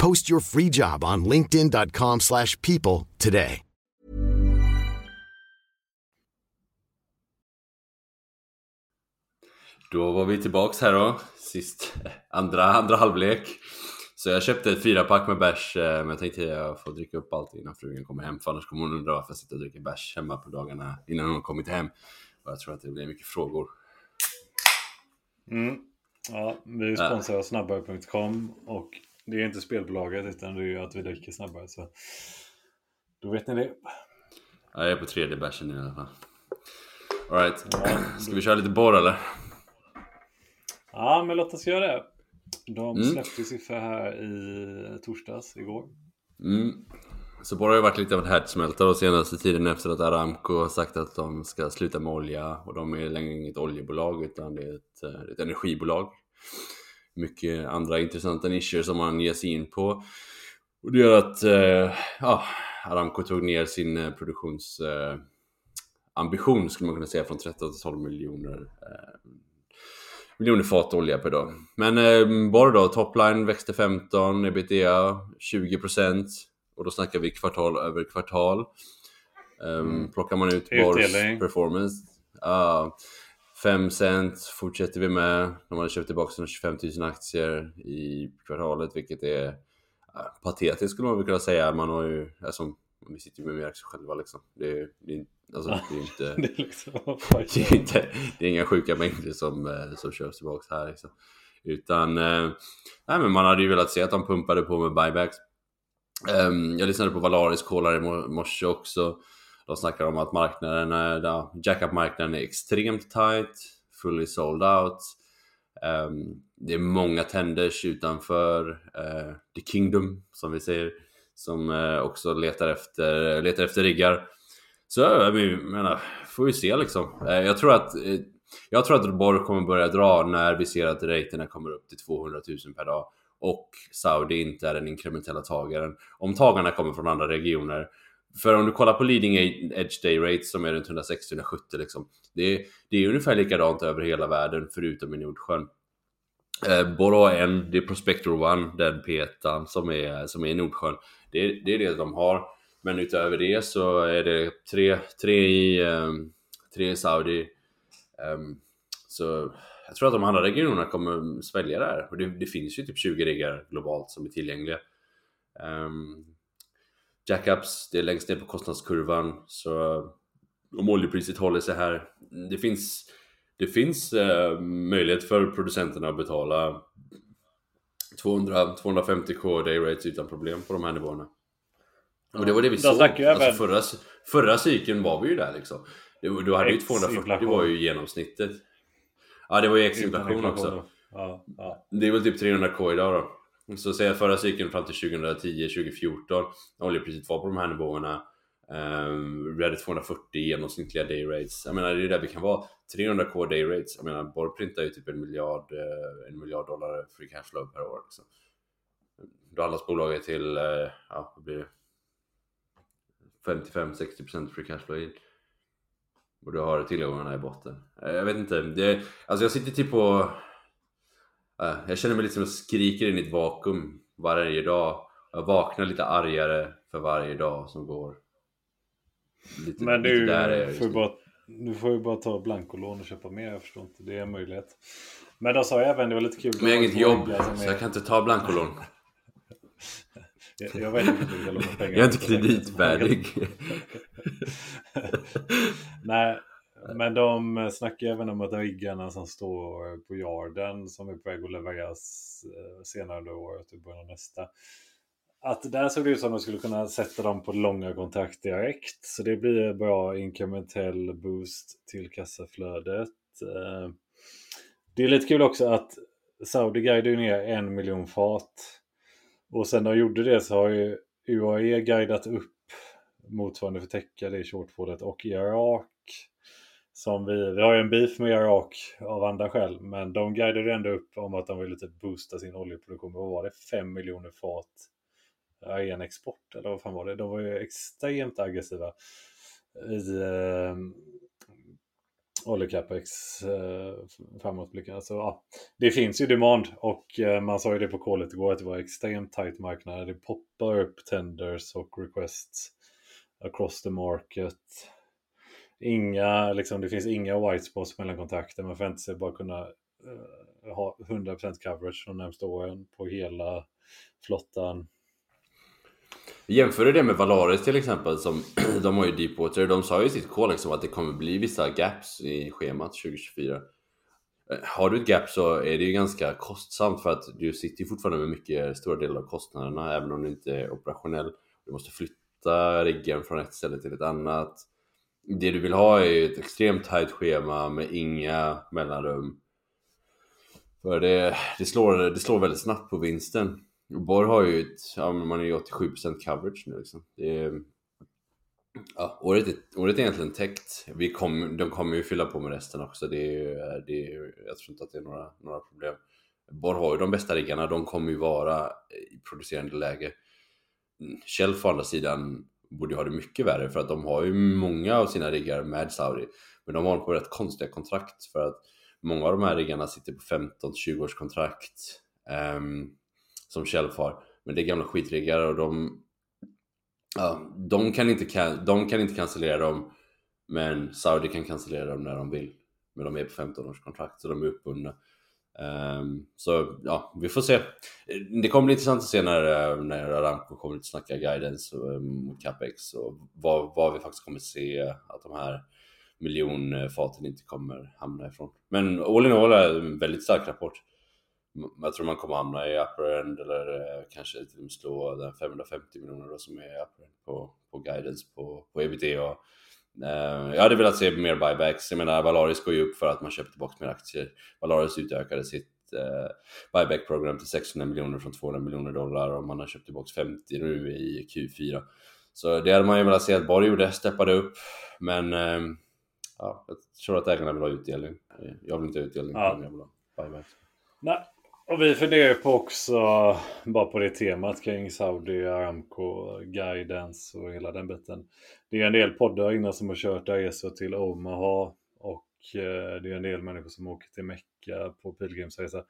Post your free job on linkedin.com slash people today. Då var vi tillbaks här då, sist, <laughs> andra, andra halvlek. Så jag köpte ett fyrapack med bärs, eh, men jag tänkte jag får dricka upp allt innan frugan kommer hem. För annars kommer hon undra varför jag sitter och dricker bärs hemma på dagarna innan hon kommit hem. Och jag tror att det blir mycket frågor. Mm. Ja, vi sponsrar av snabbare.com och det är inte spelbolaget utan det är att vi dricker snabbare. Så då vet ni det. Ja, jag är på tredje bärsen i alla fall. Alright, ska vi köra lite borr eller? Ja, men låt oss göra det. De Mm. släppte siffror här i torsdags, igår. Mm. Så borr har ju varit lite av en härdsmälta de senaste tiden efter att Aramco har sagt att de ska sluta med olja och de är längre inget oljebolag utan det är ett, eh, ett energibolag. Mycket andra intressanta nischer som man ger sig in på. Och det gör att eh, ja, Aramco tog ner sin eh, produktions eh, ambition skulle man kunna säga från 13 till 12 miljoner eh, miljoner fat olja per dag. Men eh, bara då, topline växte 15, ebitda 20% och då snackar vi kvartal över kvartal. Um, Plockar man ut Bors performance, ja 5 cent fortsätter vi med. De hade köpt tillbaka sina 25 000 aktier i kvartalet, vilket är patetiskt skulle man väl kunna säga. Man har ju, alltså, vi sitter ju med mer aktier själva liksom. Det är, det är, alltså, det är inte... <laughs> Det är liksom, vad fan <laughs> det är, inte, det är inga sjuka mängder som, eh, som körs tillbaks här liksom. Utan, eh, nej men man hade ju velat se att de pumpade på med buybacks. Ehm, jag lyssnade på Valaris callare i mor- morse också. De snackar om att marknaden, är- ja, jackup-marknaden är extremt tight, fully sold out. Um, det är många tenders utanför uh, the kingdom, som vi säger, som uh, också letar efter, letar efter riggar. Så eh, jag menar, får vi se liksom. Uh, Jag tror att eh, jag tror att Borg kommer börja dra när vi ser att raterna kommer upp till 200 000 per dag och Saudi inte är den inkrementella tagaren. Om tagarna kommer från andra regioner. För om du kollar på leading edge day rates som är runt 160-170 liksom. Det är, det är ungefär likadant över hela världen förutom i Nordsjön. Eh, Borr en, det är Prospector One, den petan som är, som är i Nordsjön. Det är, det är det de har. Men utöver det så är det tre, tre, i, um, tre i Saudi. Um, så jag tror att de andra regionerna kommer svälja det här. Och det, det finns ju typ 20 riggar globalt som är tillgängliga. Um, Jackups, det är längst ner på kostnadskurvan. Så om oljepriset håller sig här. Det finns, det finns eh, möjlighet för producenterna att betala 200-250k day rates utan problem på de här nivåerna. Och det var det vi såg. Alltså förra, förra cykeln var vi ju där liksom. Det, du hade ju 240, det Ex-inflation. var ju genomsnittet. Ja, det var ju ex-inflation Utan också. Ja, ja. Det är väl typ 300k idag då. Så säg att förra cykeln fram till 2010-2014, när oljepriset var på de här nivåerna. Um, vi hade 240 genomsnittliga day rates. Jag menar det är där vi kan vara. 300k day rates. Jag menar Borg printar ju typ en miljard, eh, en miljard dollar free cash flow per år. Liksom. Då handlas bolaget till, eh, ja vad blir det? 55-60% free cash flow in. Och du har tillgångarna i botten. Eh, jag vet inte, det, alltså jag sitter typ på eh, Jag känner mig lite som jag skriker in i ett vakuum varje dag. Jag vaknar lite argare för varje dag som går. Lite, Men lite du där är jag just får, ju bara, du får ju bara ta blankolån och köpa mer, jag förstår inte. Det är en möjlighet. Men de sa ju även, det var lite kul. Men jag har inget jobb, så jag kan inte ta blankolån. jag, jag vet inte om du kan låna pengar. Jag är inte kreditvärdig. <laughs> Nej, Eh, men de eh, snackar även om att riggarna som står på yarden som är på väg att levereras eh, senare under året och i typ början av nästa. Att där såg det ut som att de skulle kunna sätta dem på långa kontrakt direkt. Så det blir en bra inkrementell boost till kassaflödet. Det är lite kul också att Saudi guidade ner en miljon fat. Och sen de gjorde det så har ju UAE guidat upp motsvarande för täcka det i shortfallet och i Irak som vi, vi har ju en beef med Irak av andra skäl, men de guidade ändå upp om att de ville typ boosta sin oljeproduktion. Vad var det? 5 miljoner fat eh, i en export, eller vad fan var det? De var ju extremt aggressiva i eh, oljecapex eh, framåtblicken. Alltså, ja, det finns ju demand och eh, man sa ju det på kolet igår att det var extremt tight marknad. Det poppar upp tenders och requests across the market. Inga, liksom, det finns inga white spots mellan kontakter, Man förväntar sig bara kunna uh, ha 100% coverage de närmsta åren på hela flottan. Jämför du det med Valaris till exempel, som <clears throat> de har ju Deepwater. De sa ju i sitt call liksom att det kommer bli vissa gaps i schemat 2024. Eh, har du ett gap så är det ju ganska kostsamt för att du sitter ju fortfarande med mycket stora delar av kostnaderna även om du inte är operationell. Du måste flytta riggen från ett ställe till ett annat. Det du vill ha är ett extremt tajt schema med inga mellanrum. För det, det, slår, det slår väldigt snabbt på vinsten. Borg har ju ett, ja, man är ju 87% coverage nu liksom. Det är, ja, året, är, året är egentligen täckt. Vi kom, de kommer ju fylla på med resten också. Det är, det är, jag tror inte att det är några, några problem. Borg har ju de bästa riggarna, de kommer ju vara i producerande läge. Shell å andra sidan borde ju ha det mycket värre för att de har ju många av sina riggar med Saudi. Men de har på rätt konstiga kontrakt för att många av de här riggarna sitter på 15-20 års kontrakt. Um, ehm, som Shelf har. Men det är gamla skitriggar och de, ja, de, kan inte, de kan inte cancellera dem. Men Saudi kan cancellera dem när de vill. Men de är på 15 års kontrakt så de är uppbundna. Um, så ja, vi får se. Det kommer bli intressant att se när, eh, när Aramco kommer att snacka guidance ehm, mot capex och vad, vad vi faktiskt kommer att se att de här miljonfaten inte kommer hamna ifrån. Men all in all är en väldigt stark rapport jag tror man kommer hamna i upper end eller eh, kanske till och med slå den 550 miljoner som är upper end på, på guidance på, på ebitda. Eh, jag hade velat se mer buybacks. Jag menar Valaris går ju upp för att man köper tillbaka mer aktier. Valaris utökade sitt eh, buyback-program till 600 miljoner från 200 miljoner dollar och man har köpt tillbaka 50 nu i Q4. Så det hade man ju velat se att Borg gjorde, steppade upp. Men eh, ja, jag tror att ägarna vill ha utdelning. Jag vill inte ha utdelning, ja. jag vill ha buybacks. Nej, och vi funderar på också, bara på det temat kring Saudi, Aramco, guidance och hela den biten. Det är en del poddar innan som har kört resor till Omaha och eh, det är en del människor som åker till Mecka på pilgrimsresa.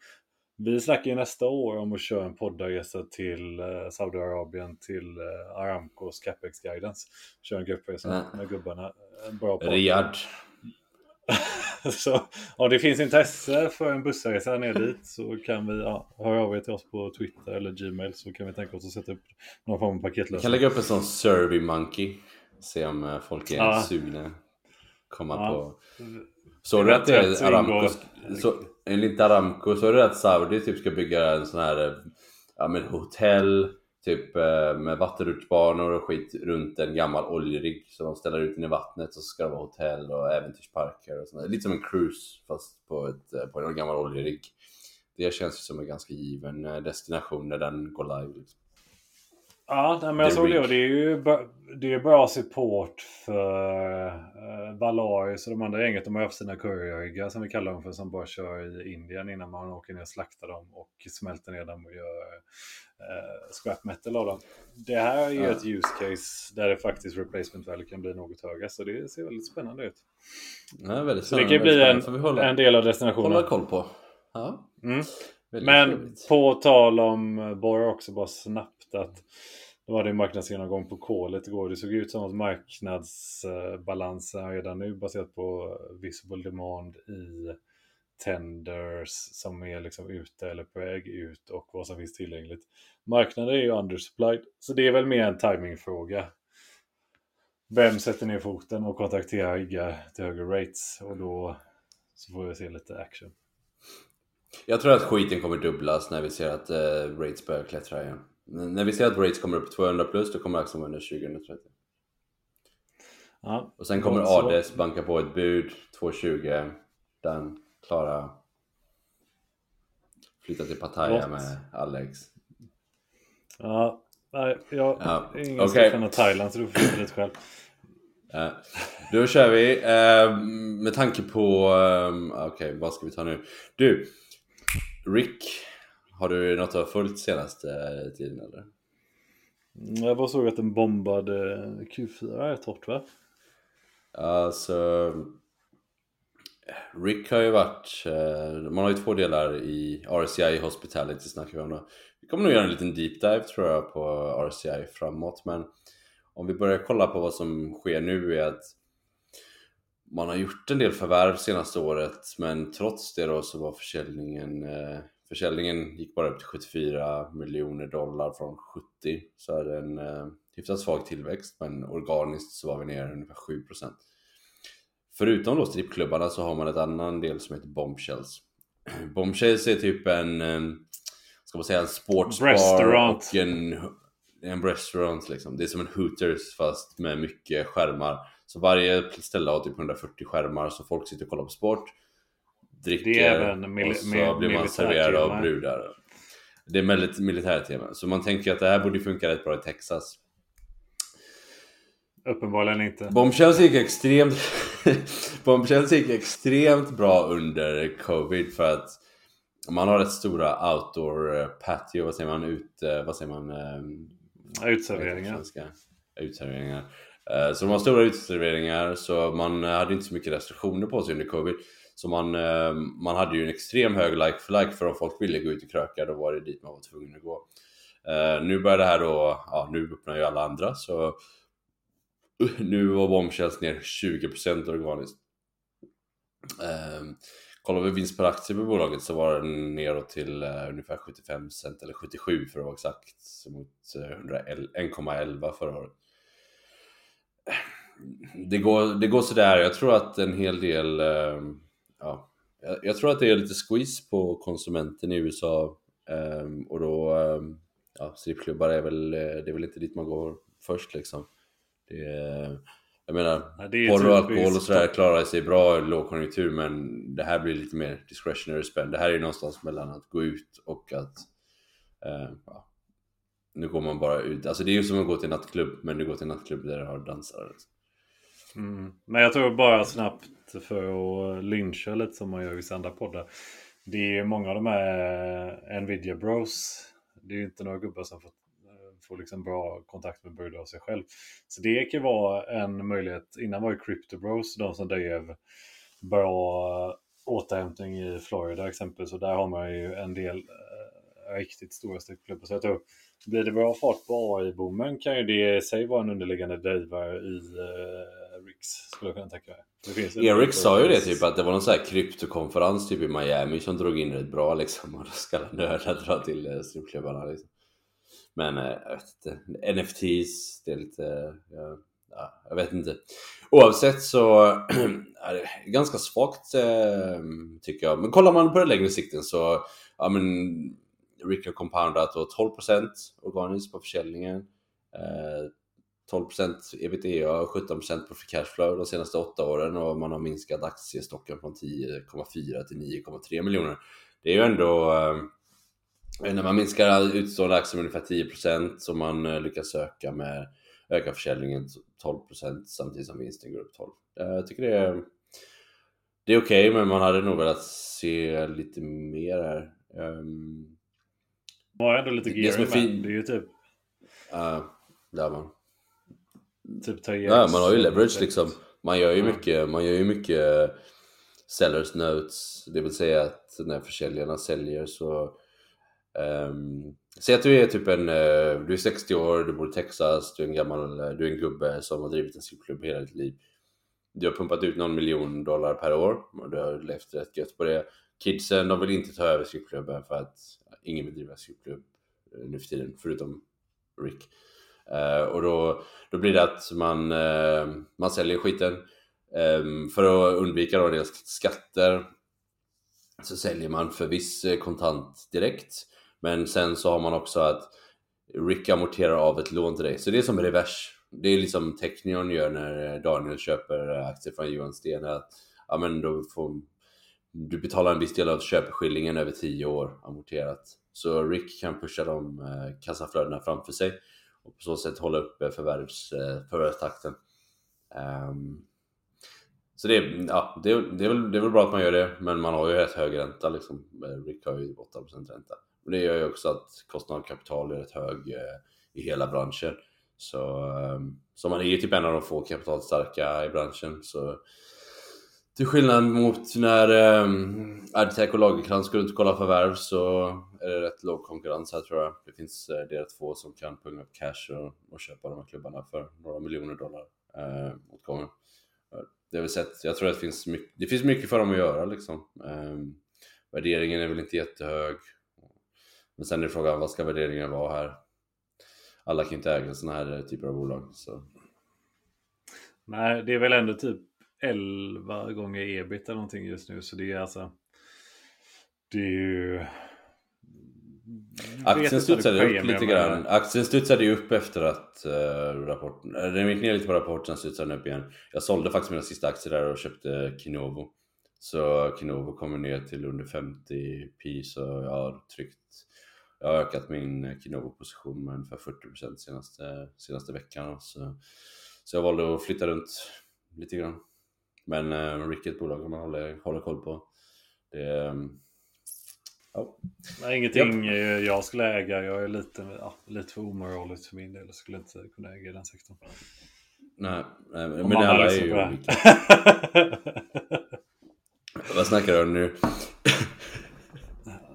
Vi snackar ju nästa år om att köra en poddarresa till eh, Saudiarabien till eh, Aramcos Capex Guidance. Köra en gruppresa med gubbarna. En bra podd. Riyadh. <laughs> <laughs> så om det finns intresse för en bussresa ner dit så kan vi ja, höra av er till oss på Twitter eller Gmail så kan vi tänka oss att sätta upp någon form av paketlösning. Vi kan lägga upp en sån Survey Monkey. Se om eh, folk är ja. sugna. Komma ja. på. Såg du att det är Aramco? Så, enligt Aramco så är det att Saudi typ ska bygga en sån här ja, med hotell typ eh, med vattenrutschbanor och skit runt en gammal oljerigg. Så de ställer ut den i vattnet och så ska det vara hotell och äventyrsparker och sånt. Lite som en cruise fast på, ett, eh, på en gammal oljerigg. Det känns ju som en ganska given eh, destination när den går live. Liksom. Ja, men jag såg det och det är ju det är bra support för uh, Valaris och de andra gänget. De har haft sina courierriggar som vi kallar dem för som bara kör i Indien innan man åker ner och slaktar dem och smälter ner dem och gör uh, scrap metal av dem. Det här är ju ja. ett use case där det faktiskt replacement value kan bli något högre så det ser väldigt spännande ut. Ja, väldigt spännande. Så det kan bli en, en del av destinationen. Hålla koll på. Ja. Mm. Men trevligt. på tal om Borg också bara snabbt att de hade en marknadsgenomgång på kolet igår. Det såg ut som att marknadsbalansen redan nu baserat på visible demand i tenders som är liksom ute eller på väg ut och vad som finns tillgängligt. Marknaden är ju undersupplied, så det är väl mer en timingfråga. Vem sätter ner foten och kontrakterar riggar till högre rates och då så får vi se lite action. Jag tror att skiten kommer dubblas när vi ser att eh, rates börjar klättra igen. När vi ser att rates kommer upp 200 plus, då kommer aktien vara under 2030. Ja, och sen kommer Ades banka på ett bud, 220, den klara flytta till Pattaya med Alex. Ja, nej, jag ja. är ingen okay. fan av Thailand så du får flytta dit själv. Uh, då kör vi. Uh, med tanke på... Um, Okej, okay, vad ska vi ta nu? Du, Rick. Har du något att ha följt senaste tiden eller? Mm, jag bara såg att den bombade Q4 rätt hårt va? Alltså... Rick har ju varit... Man har ju två delar i RCI Hospitality snackar vi om då. Vi kommer nog göra en liten deep dive tror jag på RCI framåt men om vi börjar kolla på vad som sker nu är att man har gjort en del förvärv senaste året men trots det då så var försäljningen eh, Försäljningen gick bara upp till 74 miljoner dollar från 70 så är det en eh, hyfsat svag tillväxt men organiskt så var vi ner ungefär 7% Förutom då strippklubbarna så har man ett annan del som heter Bombshells <clears throat> Bombshells är typ en eh, ska man säga en sportsbar och en en restaurant liksom. Det är som en Hooters fast med mycket skärmar. Så varje ställe har typ 140 skärmar så folk sitter och kollar på sport. Dricker och så blir man serverad av brudar. Det är väldigt militärtema. Så man tänker att det här borde funka rätt bra i Texas. Uppenbarligen inte. Bombshells gick extremt... <laughs> Bombshells gick extremt bra under covid för att man har rätt stora outdoor patio, vad säger man, ute, vad säger man? Ehm, Utserveringar. Utserveringar. Eh, så de har stora utserveringar så man hade inte så mycket restriktioner på sig under covid. Så man, eh, man hade ju en extrem hög like for like för om folk ville gå ut och kröka då var det dit man var tvungen att gå. Eh, nu börjar det här då, ja nu öppnar ju alla andra så <laughs> nu var Bombshells ner 20% organiskt. Ehm, kollar vi vinst per aktie på bolaget så var den neråt till eh, ungefär 75 cent eller 77 för att vara exakt mot eh, uh, 1,11 förra året. Det går, det går sådär, jag tror att en hel del eh, ja, jag, jag, tror att det är lite squeeze på konsumenten i USA um, och då um, ja, strippklubbar är väl, det är väl inte dit man går först liksom. Det är, jag menar, porr och alkohol och sådär klarar sig bra i lågkonjunktur men det här blir lite mer discretionary spend. Det här är någonstans mellan att gå ut och att... Eh, ja, nu går man bara ut. Alltså det är ju som att gå till nattklubb men du går till nattklubb där du har dansare. Liksom. Mm. Men jag tror bara snabbt för att lyncha lite som man gör i vissa andra poddar. Det är många av de här eh, Nvidia Bros. Det är ju inte några gubbar som får eh, får liksom bra kontakt med brudar av sig själv. Så det kan vara en möjlighet. Innan var ju Crypto Bros de som drev bra eh, återhämtning i Florida exempelvis. Och där har man ju en del riktigt stora styckklubbar. Så jag tror, blir det bra fart på AI-boomen kan ju det i sig vara en underliggande drivare i eh, Rix, skulle jag kunna tänka mig. Erik sa ju det typ att det var någon sån här kryptokonferens typ i Miami som drog in rätt bra liksom. Och då ska nördar dra till eh, strippklubbarna liksom. Men eh, jag vet inte, NFTs, det är lite, ja, ja, jag vet inte. Oavsett så <clears throat> är det ganska svagt eh, tycker jag. Men kollar man på den längre sikten så, ja men Rick har compoundat och 12% organiskt på försäljningen. Eh, 12% ebitda och 17% på cashflow de senaste åtta åren och man har minskat aktiestocken från 10,4 till 9,3 miljoner. Det är ju ändå eh, när man minskar utstående aktier med ungefär 10% så man eh, lyckas öka med öka försäljningen 12% samtidigt som vinsten går upp 12. Jag tycker det är det är okej okay, men man hade nog velat se lite mer här. Um, man har ändå lite gearing det, det är ju typ... Uh, där man. Typ ta Ja, man har ju leverage liksom. Man gör ju mycket, man gör ju mycket sellers notes, det vill säga att när försäljarna säljer så Um, säg att du är typ en, uh, du är 60 år, du bor i Texas, du är en gammal, uh, du är en gubbe som har drivit en strippklubb hela ditt liv. Du har pumpat ut någon miljon dollar per år och du har levt rätt gött på det. Kidsen, de vill inte ta över strippklubben för att ingen vill driva uh, nu för tiden, förutom Rick. Eh, och då, då blir det att man, eh, man säljer skiten. Eh, för att undvika då deras skatter så säljer man för viss kontant direkt men sen så har man också att Rick amorterar av ett lån till dig. Så det är som revers. Det är liksom Technion gör när Daniel köper aktier från Johan Sten. Att, ja, men då får, du betalar en viss del av köpeskillingen över 10 år amorterat. Så Rick kan pusha de kassaflödena framför sig och på så sätt hålla uppe förvärvs, eh, förvärvstakten. Um, så det, ja, det, det, är väl, det är väl bra att man gör det, men man har ju rätt hög ränta liksom. Eh, Rick har ju 8% ränta. Och det gör ju också att kostnaden av kapital är rätt hög eh, i hela branschen. Så, um, så man är ju typ en av de få kapitalstarka i branschen. Så till skillnad mot när ehm, um, Adtech och Lagerkrans går runt och kollar förvärv så är det rätt låg konkurrens här tror jag. Det finns eh, uh, det två som kan punga upp cash och, och köpa de här klubbarna för några miljoner dollar eh, uh, åt gången. Det har vi sett. Jag tror att det finns mycket, det finns mycket för dem att göra liksom. Um, värderingen är väl inte jättehög. Men sen är frågan, vad ska värderingen vara här? Alla kan ju inte äga sådana här typer av bolag. Så. Nej, det är väl ändå typ 11 gånger ebit eller någonting just nu. Så det är alltså... Det är ju... Aktien studsade upp lite grann. Aktien studsade ju upp efter att uh, rapporten... Den gick ner lite på rapporten, sen studsade den upp igen. Jag sålde faktiskt mina sista aktier där och köpte Kinovo. Så Kinovo kommer ner till under 50 p så jag har tryckt... Jag har ökat min Kinovo-position med ungefär 40% senaste, senaste veckan. Så, så jag valde att flytta runt lite grann. Men uh, Rick är ett bolag man håller, håller koll på. Det, um, ja. Nej, ingenting yep. jag skulle äga. Jag är lite, ja, lite för omoraligt för min del. Jag skulle inte kunna äga den sektorn. Nej, nej men, men alla är ju olika. <laughs> Vad snackar du om nu? <laughs>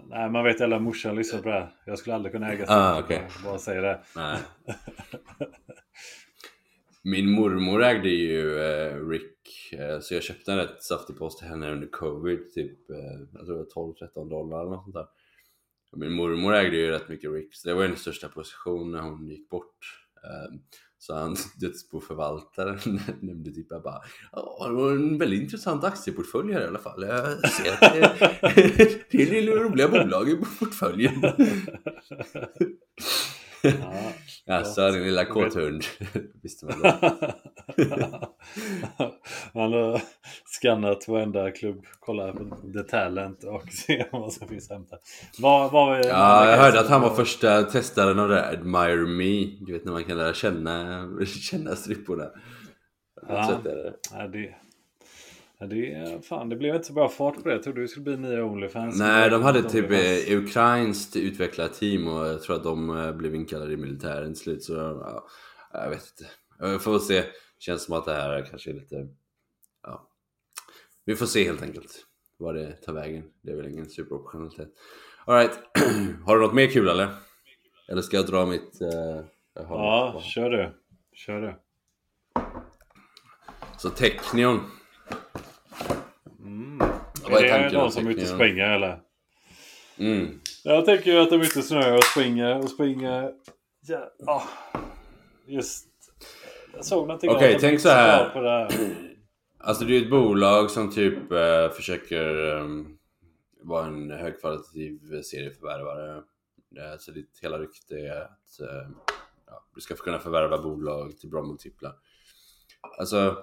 Nej, man vet alla morsan lyssnar på det här. Jag skulle aldrig kunna äga ah, okay. Bara säga det. Nej. <laughs> Min mormor ägde ju eh, Rick, eh, så jag köpte en rätt saftig post till henne under covid, typ eh, jag tror 12-13 dollar eller något sånt där. Och min mormor ägde ju rätt mycket Rick, så det var hennes största position när hon gick bort. Eh, så han <laughs> dödsboförvaltaren <laughs> nämnde typ jag bara Ja, det var en väldigt intressant aktieportfölj här i alla fall. Jag ser att det, <laughs> det är lilla roliga bolag i portföljen. Ja, Jaså, din lilla kåthund. <laughs> Visste man det? <laughs> Man har skannat varenda klubb, kollat på The Talent och <laughs> se vad som finns att hämta. Var, var, ja, jag hörde att han var första testaren av det Admire Me. Du vet när man kan lära känna, känna stripporna. Ja, det, det, fan, det blev inte så bra fart på det. Jag trodde det skulle bli nya Onlyfans. Nej, de hade typ eh, ukrainskt utvecklarteam och jag tror att de eh, blev inkallade i militären till slut. Så ja, jag vet inte. Vi får se. Känns som att det här kanske är lite... Ja. Vi får se helt enkelt vad det tar vägen. Det är väl ingen superoptionalitet. Alright, <clears throat> har du något mer kul eller? Eller ska jag dra mitt... Uh, ja, kör du. Kör du. Så Technion vad är, är det någon som är ute och springer eller? Mm. Jag tänker ju att de är ute och snöar och springer och springer. Ja, oh. Just. Jag såg någonting Okej, okay, tänk så här. På det här. <clears throat> Alltså det är ett bolag som typ eh, försöker um, vara en högkvalitativ serieförvärvare. Det, så ditt hela rykte är att uh, ja, du ska kunna förvärva bolag till bra multiplar. Alltså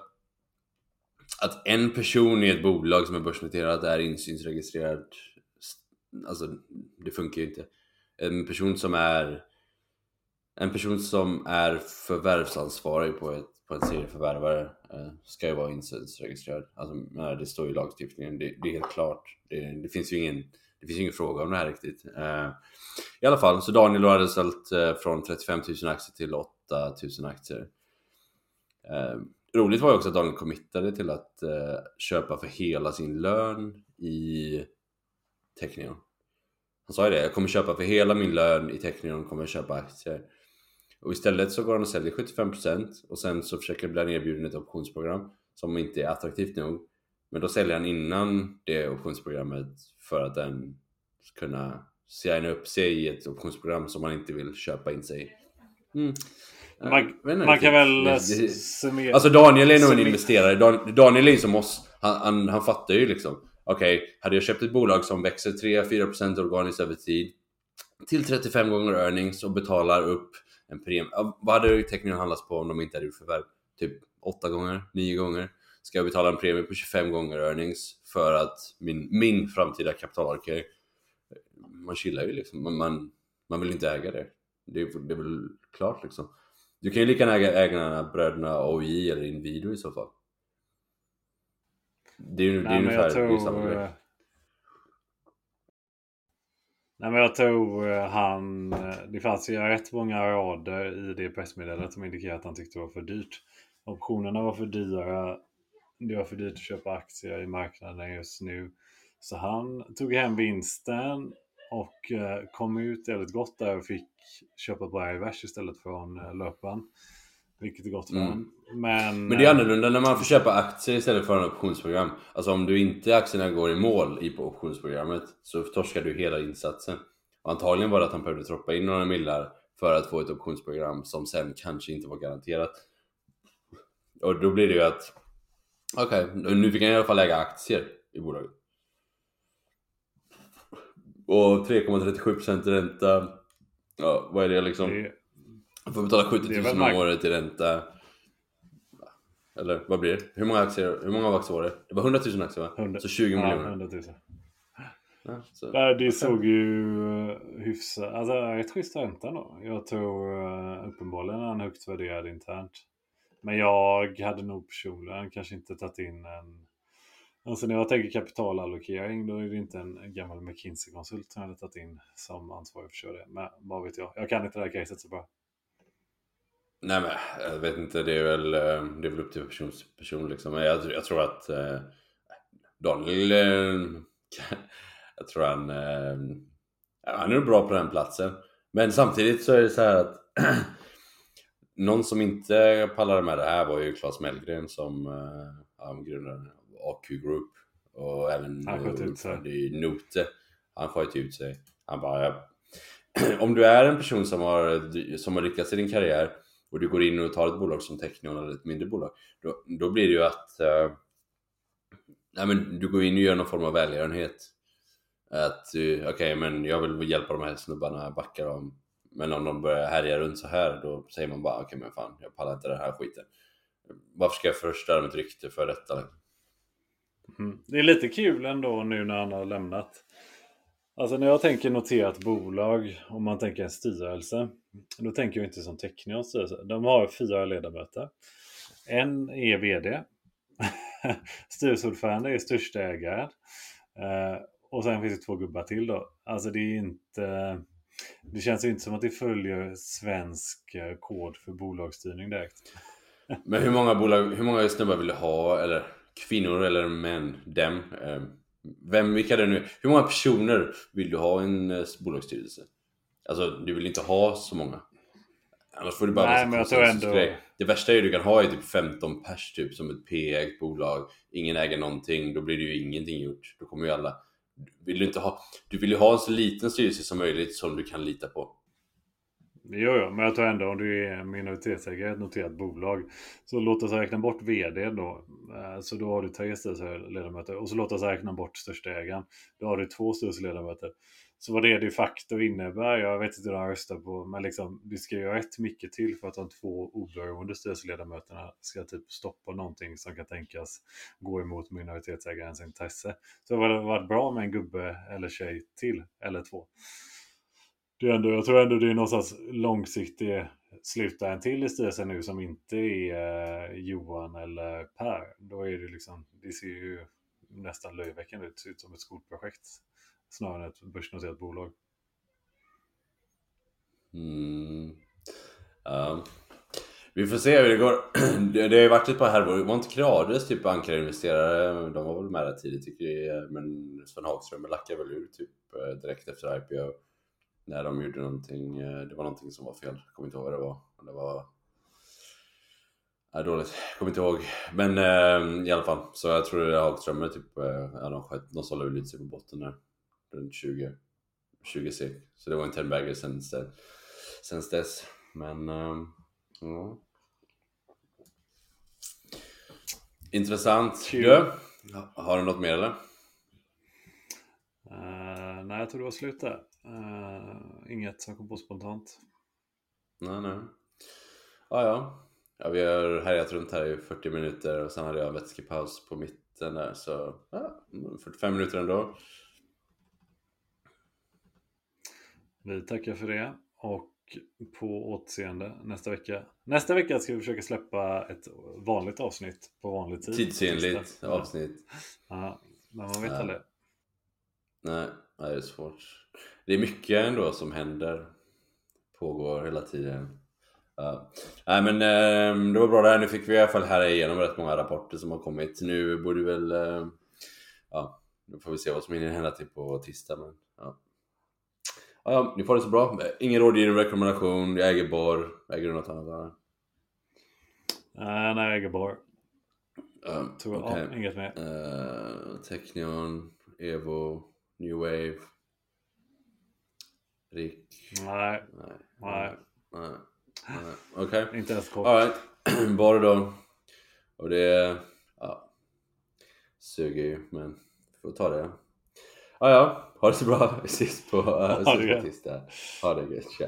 att en person i ett bolag som är börsnoterat är insynsregistrerad Alltså det funkar ju inte En person som är En person som är förvärvsansvarig på, ett, på en serieförvärvare eh, ska ju vara insynsregistrerad Alltså det står i lagstiftningen, det, det är helt klart det, det, finns ju ingen det finns ingen fråga om det här riktigt. Eh, I alla fall, så Daniel hade sålt eh, från 35 000 aktier till 8 000 aktier. Eh, Roligt var ju också att Daniel committade till att eh, köpa för hela sin lön i Technion. Han sa ju det, jag kommer köpa för hela min lön i Technion, kommer jag köpa aktier. Och istället så går han och säljer 75% och sen så försöker han bli erbjuden ett optionsprogram som inte är attraktivt nog. Men då säljer han innan det optionsprogrammet för att den ska kunna signa upp sig i ett optionsprogram som man inte vill köpa in sig i. Mm. Man, man kan väl summera... Alltså Daniel är nog en investerare. Daniel är som oss. Han, han, han fattar ju liksom. Okej, okay, hade jag köpt ett bolag som växer 3-4% organiskt över tid till 35 gånger earnings och betalar upp en premie. Vad hade teckningen handlats på om de inte hade gjort förvärv? Typ 8 gånger, 9 gånger. Ska jag betala en premie på 25 gånger earnings för att min, min framtida kapitalallokering man chillar ju liksom. Man, man, man vill inte äga det. Det det är väl klart liksom. Du kan ju lika gärna äga, äga bröderna OJ eller Inwido i så fall. Det är ju ungefär är samma tror... grej. eh, Nej men jag tror eh, han... eh, Det fanns ju rätt många rader i det pressmeddelandet som indikerar att han tyckte det var för dyrt. Optionerna var för dyra. Det var för dyrt att köpa aktier i marknaden just nu. Så han tog hem vinsten och eh, kom ut jävligt gott där och fick köpa Bergvers istället från eh, löparen. Vilket är gott för Mm. Men, Men det är eh, annorlunda när man får köpa aktier istället för en optionsprogram. Alltså om du inte aktierna går i mål i på optionsprogrammet så torskar du hela insatsen. Och antagligen var det att han behövde troppa in några millar för att få ett optionsprogram som sen kanske inte var garanterat. Och då blir det ju att okej, nu fick han i alla fall äga aktier i bolaget. Och 3,37% i ränta. Ja, vad är det liksom? det, får betala 70 Det är 000 väl om mark- året i ränta. Eller vad blir det? Hur många aktier, hur många aktier var det? Det var 100 000 aktier va? 100 Så 20 ja, miljoner. 100 000. Ja, så. Nej, det såg ju eh, hyfsat... Alltså rätt schysst ränta då. Jag tror uh, uppenbarligen han högt värderad internt. Men jag hade nog personligen kanske inte tagit in en... Alltså när jag tänker kapitalallokering då är det inte en gammal McKinsey-konsult som jag hade tagit in som ansvarig för att köra det. Men vad vet jag. Jag kan inte det här caset så bra. Nej men jag vet inte, det är väl, eh, det är väl upp till person till person liksom. Men jag, jag tror att eh, Daniel, eh, <laughs> jag tror han, eh, han är nog bra på den platsen. Men samtidigt så är det så här att <clears throat> någon som inte pallade med det här var ju Claes Mellgren som eh, grundade AQ Group och även Han sköt ut sig. Note. Han sköt ut sig. Han bara, ja. <clears throat> om du är en person som har, som har lyckats i din karriär och du går in och tar ett bolag som Technion eller ett mindre bolag, då, då blir det ju att eh, nej, men du går in och gör någon form av välgörenhet. Att eh, okej, men jag vill hjälpa de här snubbarna backa dem. Men om de börjar härja runt så här, då säger man bara okej, men fan, jag pallar inte den här skiten. Varför ska jag förstöra mitt rykte för detta? Mm. Det är lite kul ändå nu när han har lämnat. Alltså när jag tänker noterat bolag, om man tänker en styrelse, då tänker jag inte som Technions styrelse. De har fyra ledamöter. En är VD. <laughs> Styrelseordförande är största ägaren. Eh, och sen finns det två gubbar till då. Alltså det är inte... Det känns ju inte som att det följer svensk eh, kod för bolagsstyrning direkt. Men hur många bolag, hur många snubbar vill du ha? Eller kvinnor eller män? Dem? Eh, Vem, vilka det nu? Hur många personer vill du ha i en eh, bolagsstyrelse? Alltså, du vill inte ha så många. Annars får du bara Nej, men jag tror ändå- konsensusgrej. Det värsta är ju du kan ha är typ 15 pers typ som ett P-ägt bolag. Ingen äger någonting, då blir det ju ingenting gjort. Då kommer ju alla... Vill du, inte ha, du vill ju ha en så liten styrelse som möjligt som du kan lita på. Det gör jag, men jag tror ändå om du är minoritetsägare i ett noterat bolag så låt oss räkna bort VD då. Eh, så då har du tre styrelseledamöter och så låt oss räkna bort största ägaren. Då har du två styrelseledamöter. Så vad det de facto innebär, jag vet inte hur de röstar på, men liksom, det ska ju rätt mycket till för att de två oberoende styrelseledamöterna ska typ stoppa någonting som kan tänkas gå emot minoritetsägarens intresse. Så det hade varit bra med en gubbe eller tjej till, eller två. Det är ändå, jag tror ändå det är någonstans långsiktig sluta en till i styrelsen nu som inte är eh, Johan eller Per. Då är det liksom, det ser ju nästan löjeväckande ut. Ut som ett skolprojekt snarare än ett börsnoterat bolag. Mm. Ja. Vi får se hur det går. <clears throat> Det, har ju varit ett par härvor. Var inte Krades typ ankarinvesterare? De var väl med där tidigt tycker jag. Men Sven Hagström lackade väl ur typ eh, direkt efter IPO. När de gjorde någonting. eh, Det var någonting som var fel. Jag kommer inte ihåg vad det var. Det var... Ja, dåligt. Jag kommer inte ihåg. Men eh, i alla fall. Så jag tror det är Hagström typ... eh, Ja, de, sköt, de sålde väl ut sig på botten där. Runt 20. 20 sek. Så det var en 10 bagger sen, sen, dess. Men... ehm, ja. Intressant. Du, har du något mer eller? Uh, nej, jag tror det var slut där. Eh, inget som kom på spontant. Nej, nej. Ja, ja. ja vi har härjat runt här i 40 minuter och sen hade jag en vätskepaus på mitten där så ja, 45 minuter ändå. Vi tackar för det. Och på återseende nästa vecka. Nästa vecka ska vi försöka släppa ett vanligt avsnitt på vanlig tid. Tidsenligt avsnitt. Ja, men man vet aldrig. Nej, nej, det är svårt. Det är mycket ändå som händer. Pågår hela tiden. Ja. Nej men eh, det var bra där. Nu fick vi i alla fall här igenom rätt många rapporter som har kommit. Nu borde väl... Eh, ja, nu får vi se vad som hinner hända till på tisdag. Men, ja. Ja, ja, ni får det så bra. Ingen rådgivning rekommendation. Jag äger borr. Äger du något annat? Uh, nej, jag äger bar. Um, Tror jag. Ja, inget mer. Eh, Technion, Evo, New Wave. Rick. Nej, Nej. nej. Nej. nej. Okej. Inte ens kort. Alright. <clears throat> Då. Och det... Ja. Suger ju, men får ta det. Ja, ja. Ha det så bra. <laughs> Vi ses på, uh, Ha det gött. Ha det gött. Tja.